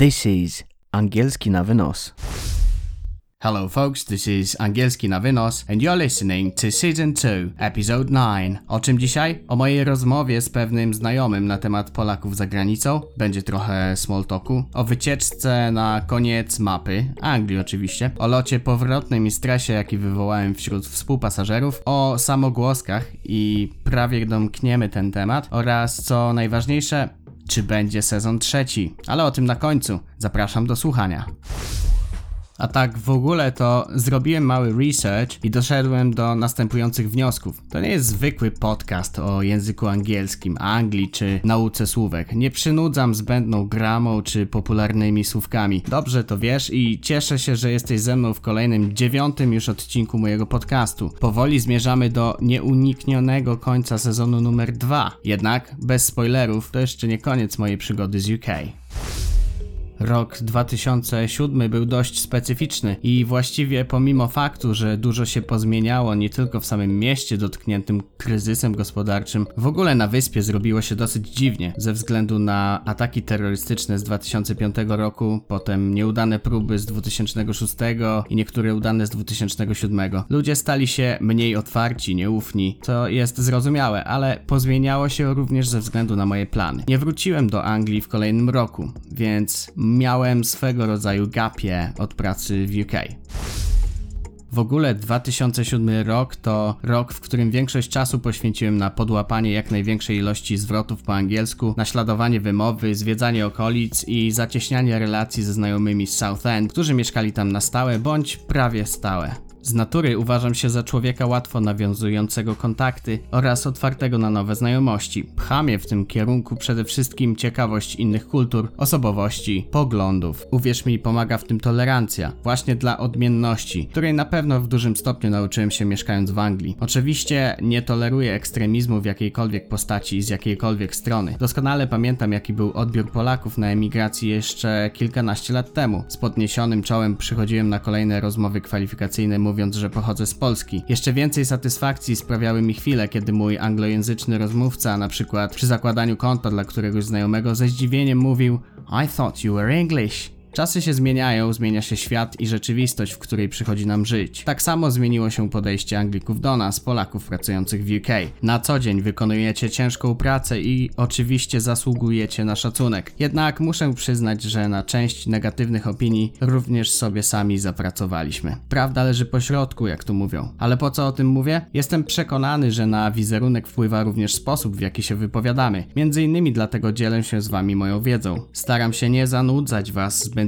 This is Angielski na wynos. Hello, folks, this is Angielski na Wynos, and you're listening to Season 2, Episode 9. O czym dzisiaj? O mojej rozmowie z pewnym znajomym na temat Polaków za granicą. Będzie trochę small talku. O wycieczce na koniec mapy, Anglii oczywiście. O locie powrotnym i stresie, jaki wywołałem wśród współpasażerów. O samogłoskach i prawie domkniemy ten temat. Oraz co najważniejsze, czy będzie sezon trzeci. Ale o tym na końcu. Zapraszam do słuchania. A tak w ogóle to zrobiłem mały research i doszedłem do następujących wniosków. To nie jest zwykły podcast o języku angielskim, Anglii czy nauce słówek. Nie przynudzam zbędną gramą czy popularnymi słówkami. Dobrze to wiesz i cieszę się, że jesteś ze mną w kolejnym dziewiątym już odcinku mojego podcastu. Powoli zmierzamy do nieuniknionego końca sezonu numer dwa. Jednak bez spoilerów to jeszcze nie koniec mojej przygody z UK. Rok 2007 był dość specyficzny i właściwie pomimo faktu, że dużo się pozmieniało nie tylko w samym mieście dotkniętym kryzysem gospodarczym, w ogóle na wyspie zrobiło się dosyć dziwnie ze względu na ataki terrorystyczne z 2005 roku, potem nieudane próby z 2006 i niektóre udane z 2007. Ludzie stali się mniej otwarci, nieufni, co jest zrozumiałe, ale pozmieniało się również ze względu na moje plany. Nie wróciłem do Anglii w kolejnym roku, więc miałem swego rodzaju gapie od pracy w UK. W ogóle 2007 rok to rok, w którym większość czasu poświęciłem na podłapanie jak największej ilości zwrotów po angielsku, naśladowanie wymowy, zwiedzanie okolic i zacieśnianie relacji ze znajomymi z Southend, którzy mieszkali tam na stałe bądź prawie stałe. Z natury uważam się za człowieka łatwo nawiązującego kontakty oraz otwartego na nowe znajomości. Pcha mnie w tym kierunku przede wszystkim ciekawość innych kultur, osobowości, poglądów. Uwierz mi, pomaga w tym tolerancja, właśnie dla odmienności, której na pewno w dużym stopniu nauczyłem się mieszkając w Anglii. Oczywiście nie toleruję ekstremizmu w jakiejkolwiek postaci i z jakiejkolwiek strony. Doskonale pamiętam, jaki był odbiór Polaków na emigracji jeszcze kilkanaście lat temu. Z podniesionym czołem przychodziłem na kolejne rozmowy kwalifikacyjne mówiąc, że pochodzę z Polski. Jeszcze więcej satysfakcji sprawiały mi chwile, kiedy mój anglojęzyczny rozmówca, na przykład przy zakładaniu konta dla któregoś znajomego, ze zdziwieniem mówił I thought you were English. Czasy się zmieniają, zmienia się świat i rzeczywistość, w której przychodzi nam żyć. Tak samo zmieniło się podejście Anglików do nas, Polaków pracujących w UK. Na co dzień wykonujecie ciężką pracę i oczywiście zasługujecie na szacunek. Jednak muszę przyznać, że na część negatywnych opinii również sobie sami zapracowaliśmy. Prawda leży po środku, jak tu mówią. Ale po co o tym mówię? Jestem przekonany, że na wizerunek wpływa również sposób, w jaki się wypowiadamy. Między innymi dlatego dzielę się z wami moją wiedzą. Staram się nie zanudzać was zbędnymi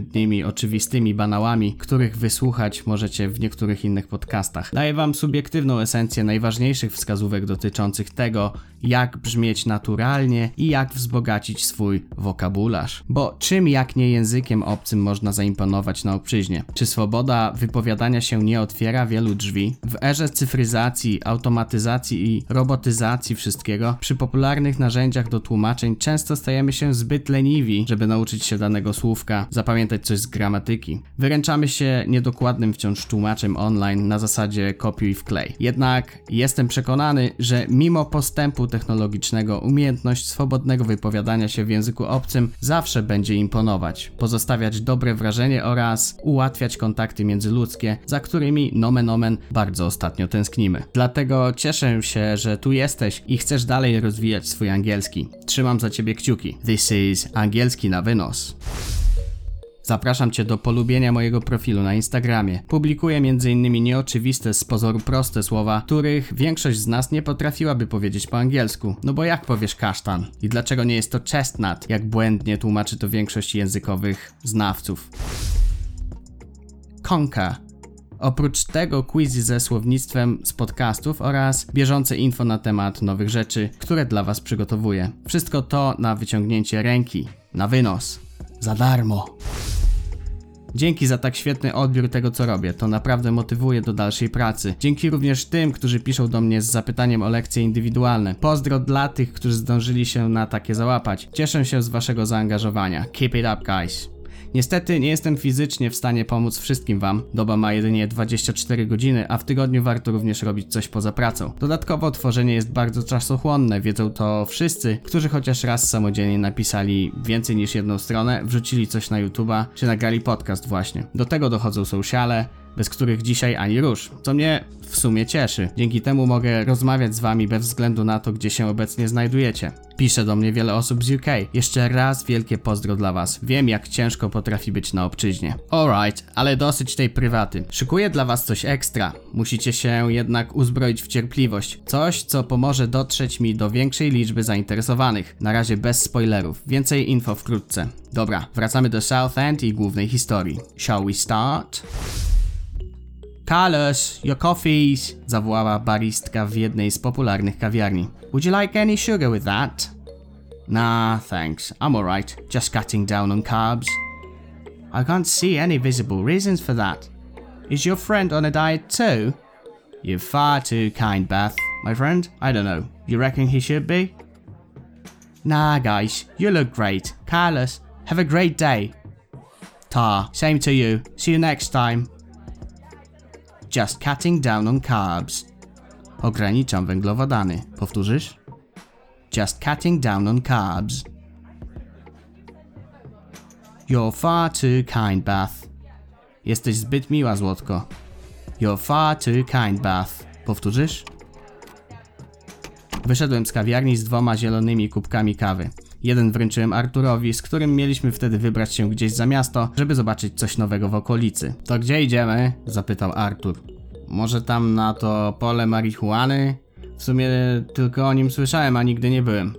oczywistymi banałami, których wysłuchać możecie w niektórych innych podcastach. Daję Wam subiektywną esencję najważniejszych wskazówek dotyczących tego, jak brzmieć naturalnie i jak wzbogacić swój wokabularz. Bo czym jak nie językiem obcym można zaimponować na obczyźnie? Czy swoboda wypowiadania się nie otwiera wielu drzwi? W erze cyfryzacji, automatyzacji i robotyzacji wszystkiego, przy popularnych narzędziach do tłumaczeń często stajemy się zbyt leniwi, żeby nauczyć się danego słówka, zapamiętać coś z gramatyki. Wyręczamy się niedokładnym wciąż tłumaczem online na zasadzie kopiuj wklej. Jednak jestem przekonany, że mimo postępu technologicznego umiejętność swobodnego wypowiadania się w języku obcym zawsze będzie imponować, pozostawiać dobre wrażenie oraz ułatwiać kontakty międzyludzkie, za którymi nomen omen bardzo ostatnio tęsknimy. Dlatego cieszę się, że tu jesteś i chcesz dalej rozwijać swój angielski. Trzymam za ciebie kciuki. This is angielski na wynos. Zapraszam Cię do polubienia mojego profilu na Instagramie. Publikuję m.in. nieoczywiste z pozoru proste słowa, których większość z nas nie potrafiłaby powiedzieć po angielsku. No bo jak powiesz kasztan? I dlaczego nie jest to chestnut, jak błędnie tłumaczy to większość językowych znawców? Konka Oprócz tego quizy ze słownictwem z podcastów oraz bieżące info na temat nowych rzeczy, które dla Was przygotowuję. Wszystko to na wyciągnięcie ręki, na wynos, za darmo. Dzięki za tak świetny odbiór tego, co robię. To naprawdę motywuje do dalszej pracy. Dzięki również tym, którzy piszą do mnie z zapytaniem o lekcje indywidualne. Pozdro dla tych, którzy zdążyli się na takie załapać. Cieszę się z waszego zaangażowania. Keep it up, guys. Niestety nie jestem fizycznie w stanie pomóc wszystkim wam. Doba ma jedynie 24 godziny, a w tygodniu warto również robić coś poza pracą. Dodatkowo tworzenie jest bardzo czasochłonne, wiedzą to wszyscy, którzy chociaż raz samodzielnie napisali więcej niż jedną stronę, wrzucili coś na YouTube'a, czy nagrali podcast właśnie. Do tego dochodzą sociale, bez których dzisiaj ani rusz, co mnie w sumie cieszy. Dzięki temu mogę rozmawiać z wami bez względu na to, gdzie się obecnie znajdujecie. Pisze do mnie wiele osób z UK. Jeszcze raz wielkie pozdro dla was. Wiem, jak ciężko potrafi być na obczyźnie. Alright, ale dosyć tej prywaty. Szykuję dla was coś ekstra. Musicie się jednak uzbroić w cierpliwość. Coś, co pomoże dotrzeć mi do większej liczby zainteresowanych. Na razie bez spoilerów. Więcej info wkrótce. Dobra, wracamy do South End i głównej historii. Shall we start? Carlos, your coffees! zawołała baristka w jednej z popularnych kawiarni. Would you like any sugar with that? Nah, thanks. I'm alright. Just cutting down on carbs. I can't see any visible reasons for that. Is your friend on a diet too? You're far too kind, Beth. My friend? I don't know. You reckon he should be? Nah, guys. You look great. Carlos, have a great day. Ta, same to you. See you next time. Just cutting down on carbs. Ograniczam węglowodany. Powtórzysz? Just cutting down on carbs. You're far too kind, Beth. Jesteś zbyt miła, złotko. You're far too kind, Beth. Powtórzysz? Wyszedłem z kawiarni z dwoma zielonymi kubkami kawy. Jeden wręczyłem Arturowi, z którym mieliśmy wtedy wybrać się gdzieś za miasto, żeby zobaczyć coś nowego w okolicy. To gdzie idziemy? zapytał Artur. Może tam na to pole marihuany? W sumie tylko o nim słyszałem, a nigdy nie byłem.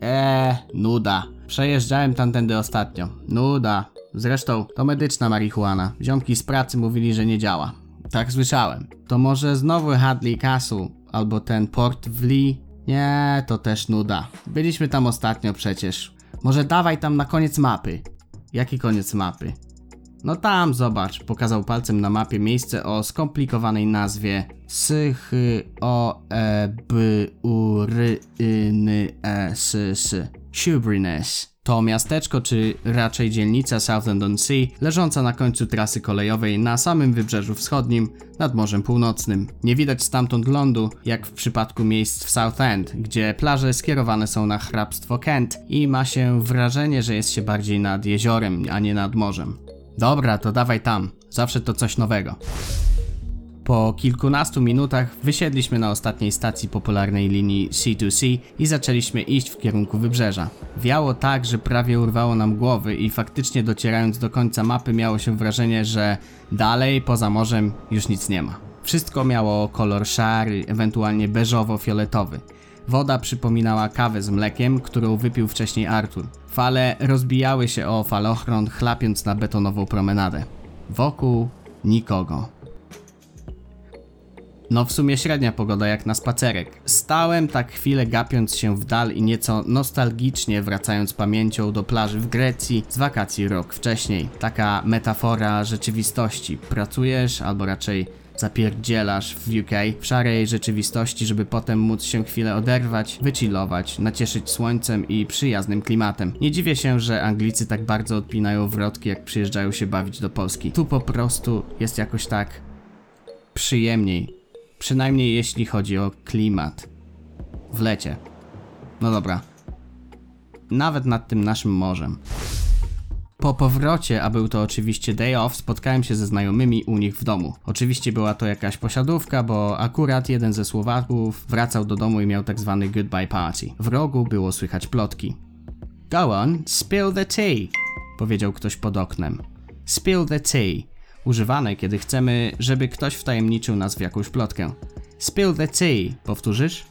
Eee, nuda. Przejeżdżałem tamtędy ostatnio. Nuda. Zresztą to medyczna marihuana. Ziomki z pracy mówili, że nie działa. Tak słyszałem. To może znowu Hadley Castle albo ten port w Lee? Nie, to też nuda. Byliśmy tam ostatnio przecież. Może dawaj tam na koniec mapy. Jaki koniec mapy? No tam, zobacz, pokazał palcem na mapie miejsce o skomplikowanej nazwie Sych O E B U R Y N E S S. To miasteczko, czy raczej dzielnica Southend-on-Sea, leżąca na końcu trasy kolejowej na samym wybrzeżu wschodnim, nad Morzem Północnym. Nie widać stamtąd lądu, jak w przypadku miejsc w Southend, gdzie plaże skierowane są na hrabstwo Kent i ma się wrażenie, że jest się bardziej nad jeziorem, a nie nad morzem. Dobra, to dawaj tam. Zawsze to coś nowego. Po kilkunastu minutach wysiedliśmy na ostatniej stacji popularnej linii C2C i zaczęliśmy iść w kierunku wybrzeża. Wiało tak, że prawie urwało nam głowy i faktycznie docierając do końca mapy miało się wrażenie, że dalej poza morzem już nic nie ma. Wszystko miało kolor szary, ewentualnie beżowo-fioletowy. Woda przypominała kawę z mlekiem, którą wypił wcześniej Artur. Fale rozbijały się o falochron, chlapiąc na betonową promenadę. Wokół nikogo. No w sumie średnia pogoda jak na spacerek. Stałem tak chwilę gapiąc się w dal i nieco nostalgicznie wracając pamięcią do plaży w Grecji z wakacji rok wcześniej. Taka metafora rzeczywistości. Pracujesz albo raczej zapierdzielasz w UK w szarej rzeczywistości, żeby potem móc się chwilę oderwać, wychillować, nacieszyć słońcem i przyjaznym klimatem. Nie dziwię się, że Anglicy tak bardzo odpinają wrotki, jak przyjeżdżają się bawić do Polski. Tu po prostu jest jakoś tak przyjemniej. Przynajmniej jeśli chodzi o klimat. W lecie. No dobra. Nawet nad tym naszym morzem. Po powrocie, a był to oczywiście day off, spotkałem się ze znajomymi u nich w domu. Oczywiście była to jakaś posiadówka, bo akurat jeden ze Słowaków wracał do domu i miał tak zwany goodbye party. W rogu było słychać plotki. Go on, spill the tea, powiedział ktoś pod oknem. Spill the tea. Używane, kiedy chcemy, żeby ktoś wtajemniczył nas w jakąś plotkę. Spill the tea. Powtórzysz?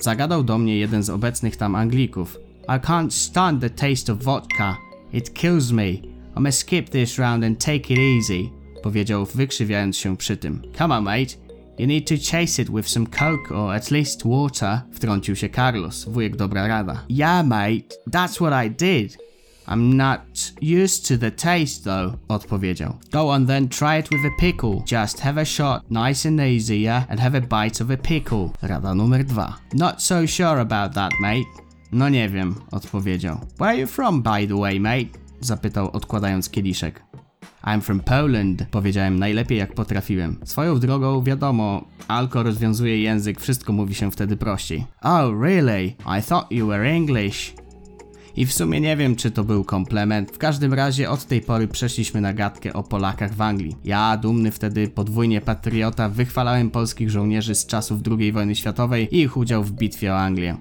Zagadał do mnie jeden z obecnych tam Anglików. I can't stand the taste of vodka. It kills me. I must skip this round and take it easy. Powiedział, wykrzywiając się przy tym. Come on, mate. You need to chase it with some coke or at least water. Wtrącił się Carlos, wujek dobra rada. Yeah, mate. That's what I did. I'm not used to the taste though, odpowiedział. Go on then, try it with a pickle. Just have a shot, nice and easy, yeah? And have a bite of a pickle. Rada numer dwa. Not so sure about that, mate. No nie wiem, odpowiedział. Where are you from, by the way, mate? Zapytał, odkładając kieliszek. I'm from Poland, powiedziałem najlepiej jak potrafiłem. Swoją drogą, wiadomo, alko rozwiązuje język, wszystko mówi się wtedy prościej. Oh, really? I thought you were English. I w sumie nie wiem, czy to był komplement. W każdym razie od tej pory przeszliśmy na gadkę o Polakach w Anglii. Ja, dumny wtedy podwójnie patriota, wychwalałem polskich żołnierzy z czasów II wojny światowej i ich udział w bitwie o Anglię.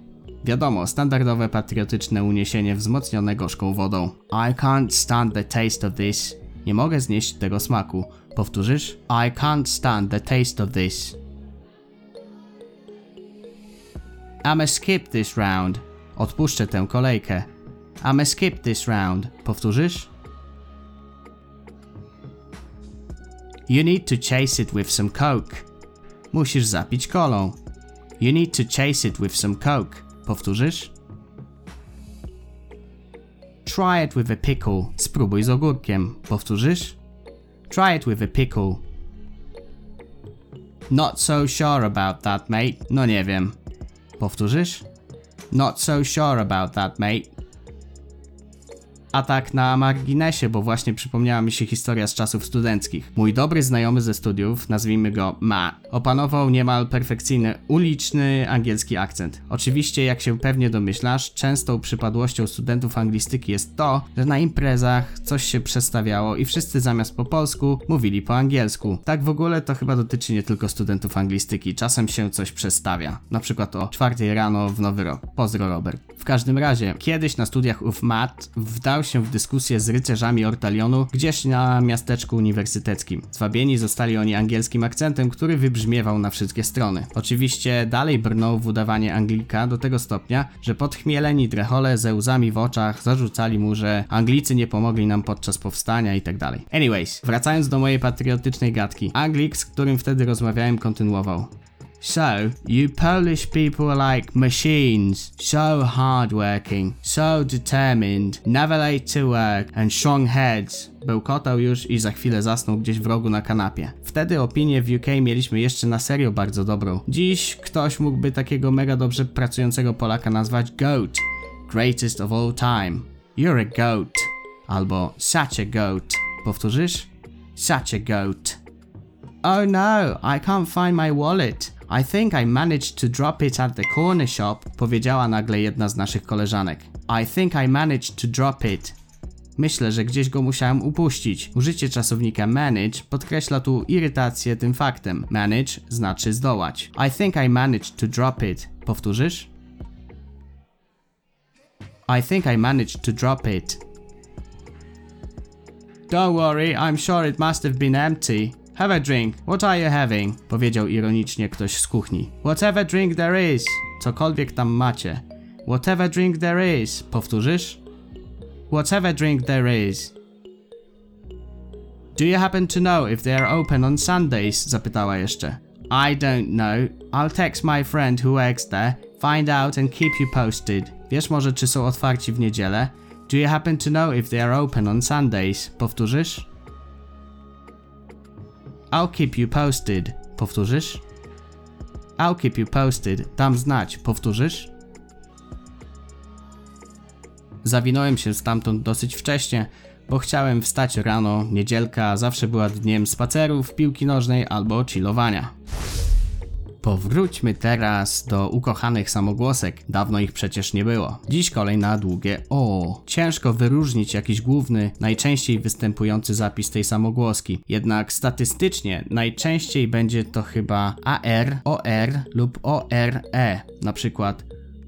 Wiadomo, standardowe patriotyczne uniesienie wzmocnione gorzką wodą. I can't stand the taste of this. Nie mogę znieść tego smaku. Powtórzysz? I can't stand the taste of this. I'ma skip this round. Odpuszczę tę kolejkę. I'ma skip this round. Powtórzysz? You need to chase it with some coke. Musisz zapić kolą. You need to chase it with some coke. Powtórzysz? Try it with a pickle. Spróbuj z ogórkiem. Powtórzysz? Try it with a pickle. Not so sure about that, mate. No nie wiem. Powtórzysz? Not so sure about that, mate. A tak na marginesie, bo właśnie przypomniała mi się historia z czasów studenckich. Mój dobry znajomy ze studiów, nazwijmy go Matt, opanował niemal perfekcyjny uliczny angielski akcent. Oczywiście, jak się pewnie domyślasz, częstą przypadłością studentów anglistyki jest to, że na imprezach coś się przestawiało i wszyscy zamiast po polsku mówili po angielsku. Tak w ogóle to chyba dotyczy nie tylko studentów anglistyki, czasem się coś przestawia. Na przykład o czwartej rano w nowy rok. Pozdro Robert. W każdym razie, kiedyś na studiach ów Matt wdał się w dyskusję z rycerzami Ortalionu gdzieś na miasteczku uniwersyteckim. Zwabieni zostali oni angielskim akcentem, który wybrzmiewał na wszystkie strony. Oczywiście dalej brnął w udawanie Anglika do tego stopnia, że podchmieleni drechole ze łzami w oczach zarzucali mu, że Anglicy nie pomogli nam podczas powstania i tak. Anyways, wracając do mojej patriotycznej gadki. Anglik, z którym wtedy rozmawiałem, kontynuował. So, you Polish people are like machines, so hardworking, so determined, never late to work, and strong heads. Bełkotał już i za chwilę zasnął gdzieś w rogu na kanapie. Wtedy opinię w UK mieliśmy jeszcze na serio bardzo dobrą. Dziś ktoś mógłby takiego mega dobrze pracującego Polaka nazwać GOAT, greatest of all time. You're a goat. Albo such a goat. Powtórzysz? Such a goat. Oh no, I can't find my wallet. I think I managed to drop it at the corner shop, powiedziała nagle jedna z naszych koleżanek. I think I managed to drop it. Myślę, że gdzieś go musiałem upuścić. Użycie czasownika manage podkreśla tu irytację tym faktem. Manage znaczy zdołać. I think I managed to drop it. Powtórzysz? I think I managed to drop it. Don't worry, I'm sure it must have been empty. Have a drink. What are you having? Powiedział ironicznie ktoś z kuchni. Whatever drink there is. Cokolwiek tam macie. Whatever drink there is. Powtórzysz? Whatever drink there is. Do you happen to know if they are open on Sundays? Zapytała jeszcze. I don't know. I'll text my friend who works there, find out and keep you posted. Wiesz może czy są otwarci w niedzielę? Do you happen to know if they are open on Sundays? Powtórzysz? I'll keep you posted. Powtórzysz? I'll keep you posted. Dam znać. Powtórzysz? Zawinąłem się stamtąd dosyć wcześnie, bo chciałem wstać rano, niedzielka zawsze była dniem spacerów, piłki nożnej albo chillowania. Powróćmy teraz do ukochanych samogłosek. Dawno ich przecież nie było. Dziś kolej na długie O. Ciężko wyróżnić jakiś główny, najczęściej występujący zapis tej samogłoski. Jednak statystycznie najczęściej będzie to chyba AR, OR lub ORE. Na przykład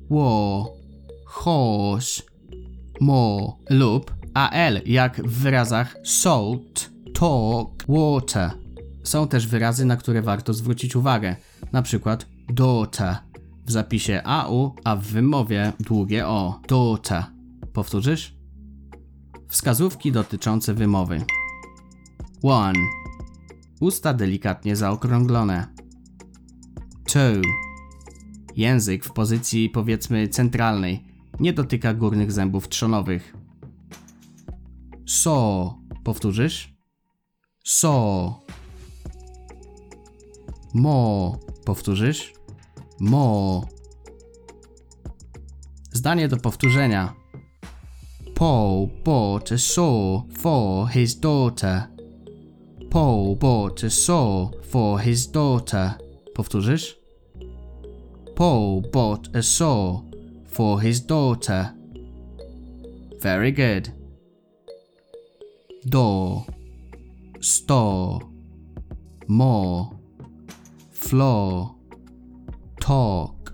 ło, hosz, mo lub AL, jak w wyrazach salt, talk, water. Są też wyrazy, na które warto zwrócić uwagę, na przykład daughter w zapisie AU, a w wymowie długie O. Daughter. Powtórzysz? Wskazówki dotyczące wymowy. 1. Usta delikatnie zaokrąglone. 2. Język w pozycji powiedzmy centralnej. Nie dotyka górnych zębów trzonowych. So. Powtórzysz? So. Mo. Powtórzysz? Mo. Zdanie do powtórzenia. Paul bought a saw for his daughter. Paul bought a saw for his daughter. Powtórzysz? Paul bought a saw for his daughter. Very good. Door, store, more, floor, talk,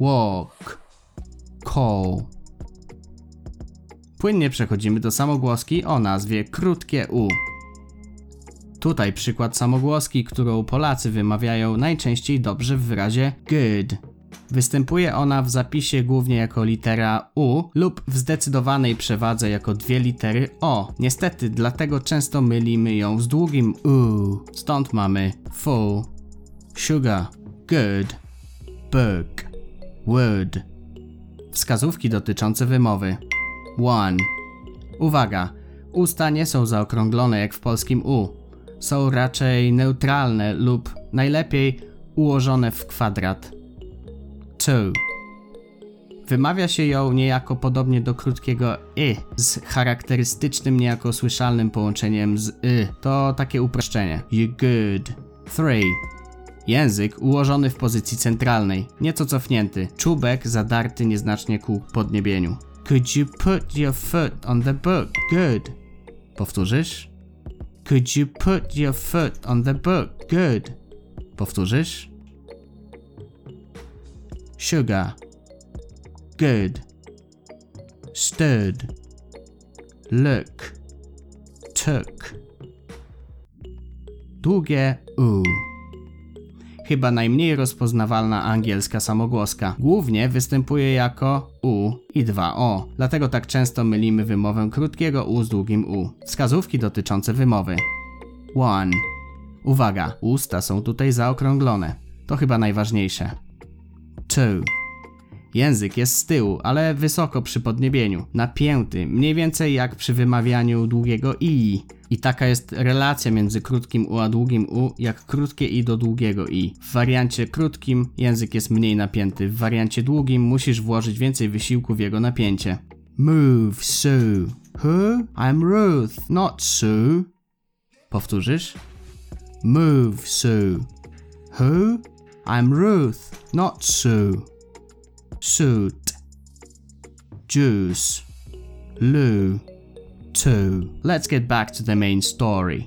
walk, call. Płynnie przechodzimy do samogłoski o nazwie krótkie U. Tutaj przykład samogłoski, którą Polacy wymawiają najczęściej dobrze w wyrazie good. Występuje ona w zapisie głównie jako litera U lub w zdecydowanej przewadze jako dwie litery O. Niestety, dlatego często mylimy ją z długim U. Stąd mamy full, sugar, good, book, wood. Wskazówki dotyczące wymowy. 1. Uwaga! Usta nie są zaokrąglone jak w polskim U. Są raczej neutralne lub najlepiej ułożone w kwadrat. 2. Wymawia się ją niejako podobnie do krótkiego y z charakterystycznym niejako słyszalnym połączeniem z y. To takie uproszczenie. You good. 3. Język ułożony w pozycji centralnej, nieco cofnięty, czubek zadarty nieznacznie ku podniebieniu. Could you put your foot on the book? Good. Powtórzysz? Could you put your foot on the book? Good. Powtórzysz? Sugar. Good. Stood. Look. Took. Długie U. Chyba najmniej rozpoznawalna angielska samogłoska. Głównie występuje jako U i 2O, dlatego tak często mylimy wymowę krótkiego U z długim U. Wskazówki dotyczące wymowy. 1. Uwaga, usta są tutaj zaokrąglone. To chyba najważniejsze. 2. Język jest z tyłu, ale wysoko przy podniebieniu, napięty, mniej więcej jak przy wymawianiu długiego i. I taka jest relacja między krótkim u a długim u, jak krótkie i do długiego i. W wariancie krótkim język jest mniej napięty, w wariancie długim musisz włożyć więcej wysiłku w jego napięcie. Move, Sue. Who? I'm Ruth, not Sue. Powtórzysz? Move, Sue. Who? I'm Ruth, not Sue. Suit. Juice. Lou. Two. Let's get back to the main story.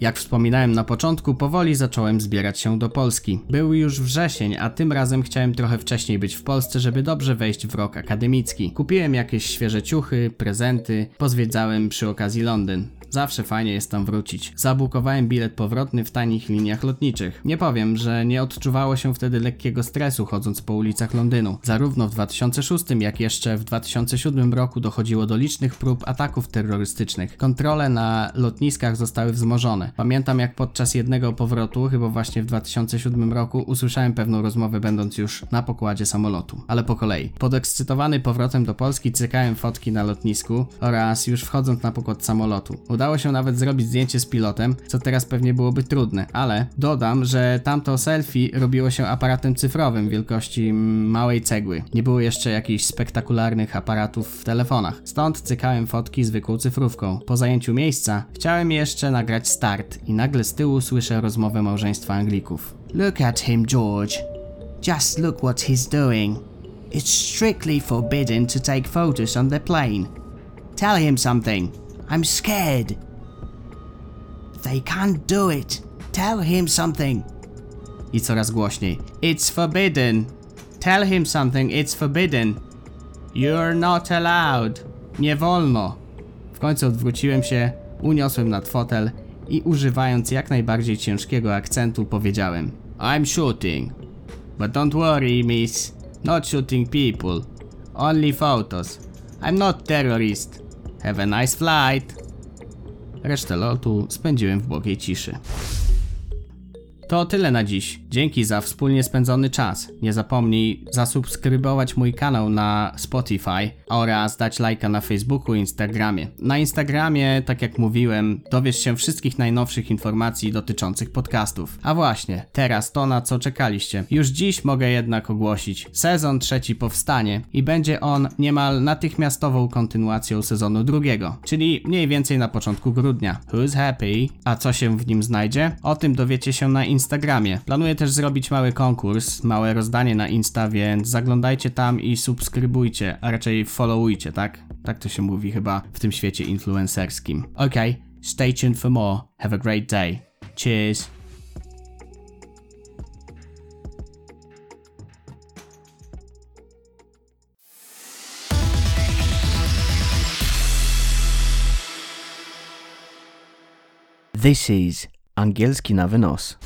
Jak wspominałem na początku, powoli zacząłem zbierać się do Polski. Był już wrzesień, a tym razem chciałem trochę wcześniej być w Polsce, żeby dobrze wejść w rok akademicki. Kupiłem jakieś świeże ciuchy, prezenty, pozwiedzałem przy okazji Londyn. Zawsze fajnie jest tam wrócić. Zabukowałem bilet powrotny w tanich liniach lotniczych. Nie powiem, że nie odczuwało się wtedy lekkiego stresu chodząc po ulicach Londynu. Zarówno w 2006, jak jeszcze w 2007 roku dochodziło do licznych prób ataków terrorystycznych. Kontrole na lotniskach zostały wzmożone. Pamiętam jak podczas jednego powrotu, chyba właśnie w 2007 roku, usłyszałem pewną rozmowę będąc już na pokładzie samolotu. Ale po kolei. Podekscytowany powrotem do Polski cykałem fotki na lotnisku oraz już wchodząc na pokład samolotu. Udało się nawet zrobić zdjęcie z pilotem, co teraz pewnie byłoby trudne, ale dodam, że tamto selfie robiło się aparatem cyfrowym wielkości małej cegły. Nie było jeszcze jakichś spektakularnych aparatów w telefonach. Stąd cykałem fotki zwykłą cyfrówką. Po zajęciu miejsca chciałem jeszcze nagrać start i nagle z tyłu słyszę rozmowę małżeństwa Anglików. Look at him, George. Just look what he's doing. It's strictly forbidden to take photos on the plane. Tell him something. I'm scared. They can't do it. Tell him something. I coraz głośniej. It's forbidden. Tell him something. It's forbidden. You're not allowed. Nie wolno. W końcu odwróciłem się, uniosłem nad fotel i używając jak najbardziej ciężkiego akcentu powiedziałem I'm shooting. But don't worry, miss. Not shooting people. Only photos. I'm not terrorist. Have a nice flight. Resztę lotu spędziłem w błogiej ciszy. To tyle na dziś. Dzięki za wspólnie spędzony czas. Nie zapomnij zasubskrybować mój kanał na Spotify oraz dać lajka na Facebooku i Instagramie. Na Instagramie, tak jak mówiłem, dowiesz się wszystkich najnowszych informacji dotyczących podcastów. A właśnie, teraz to na co czekaliście. Już dziś mogę jednak ogłosić. Sezon trzeci powstanie i będzie on niemal natychmiastową kontynuacją sezonu drugiego, czyli mniej więcej na początku grudnia. Who's happy? A co się w nim znajdzie? O tym dowiecie się na Instagramie. Planuję też zrobić mały konkurs, małe rozdanie na Insta, więc zaglądajcie tam i subskrybujcie, a raczej followujcie, tak? Tak to się mówi chyba w tym świecie influencerskim. Okay, stay tuned for more. Have a great day. Cheers. This is Angielski na wynos.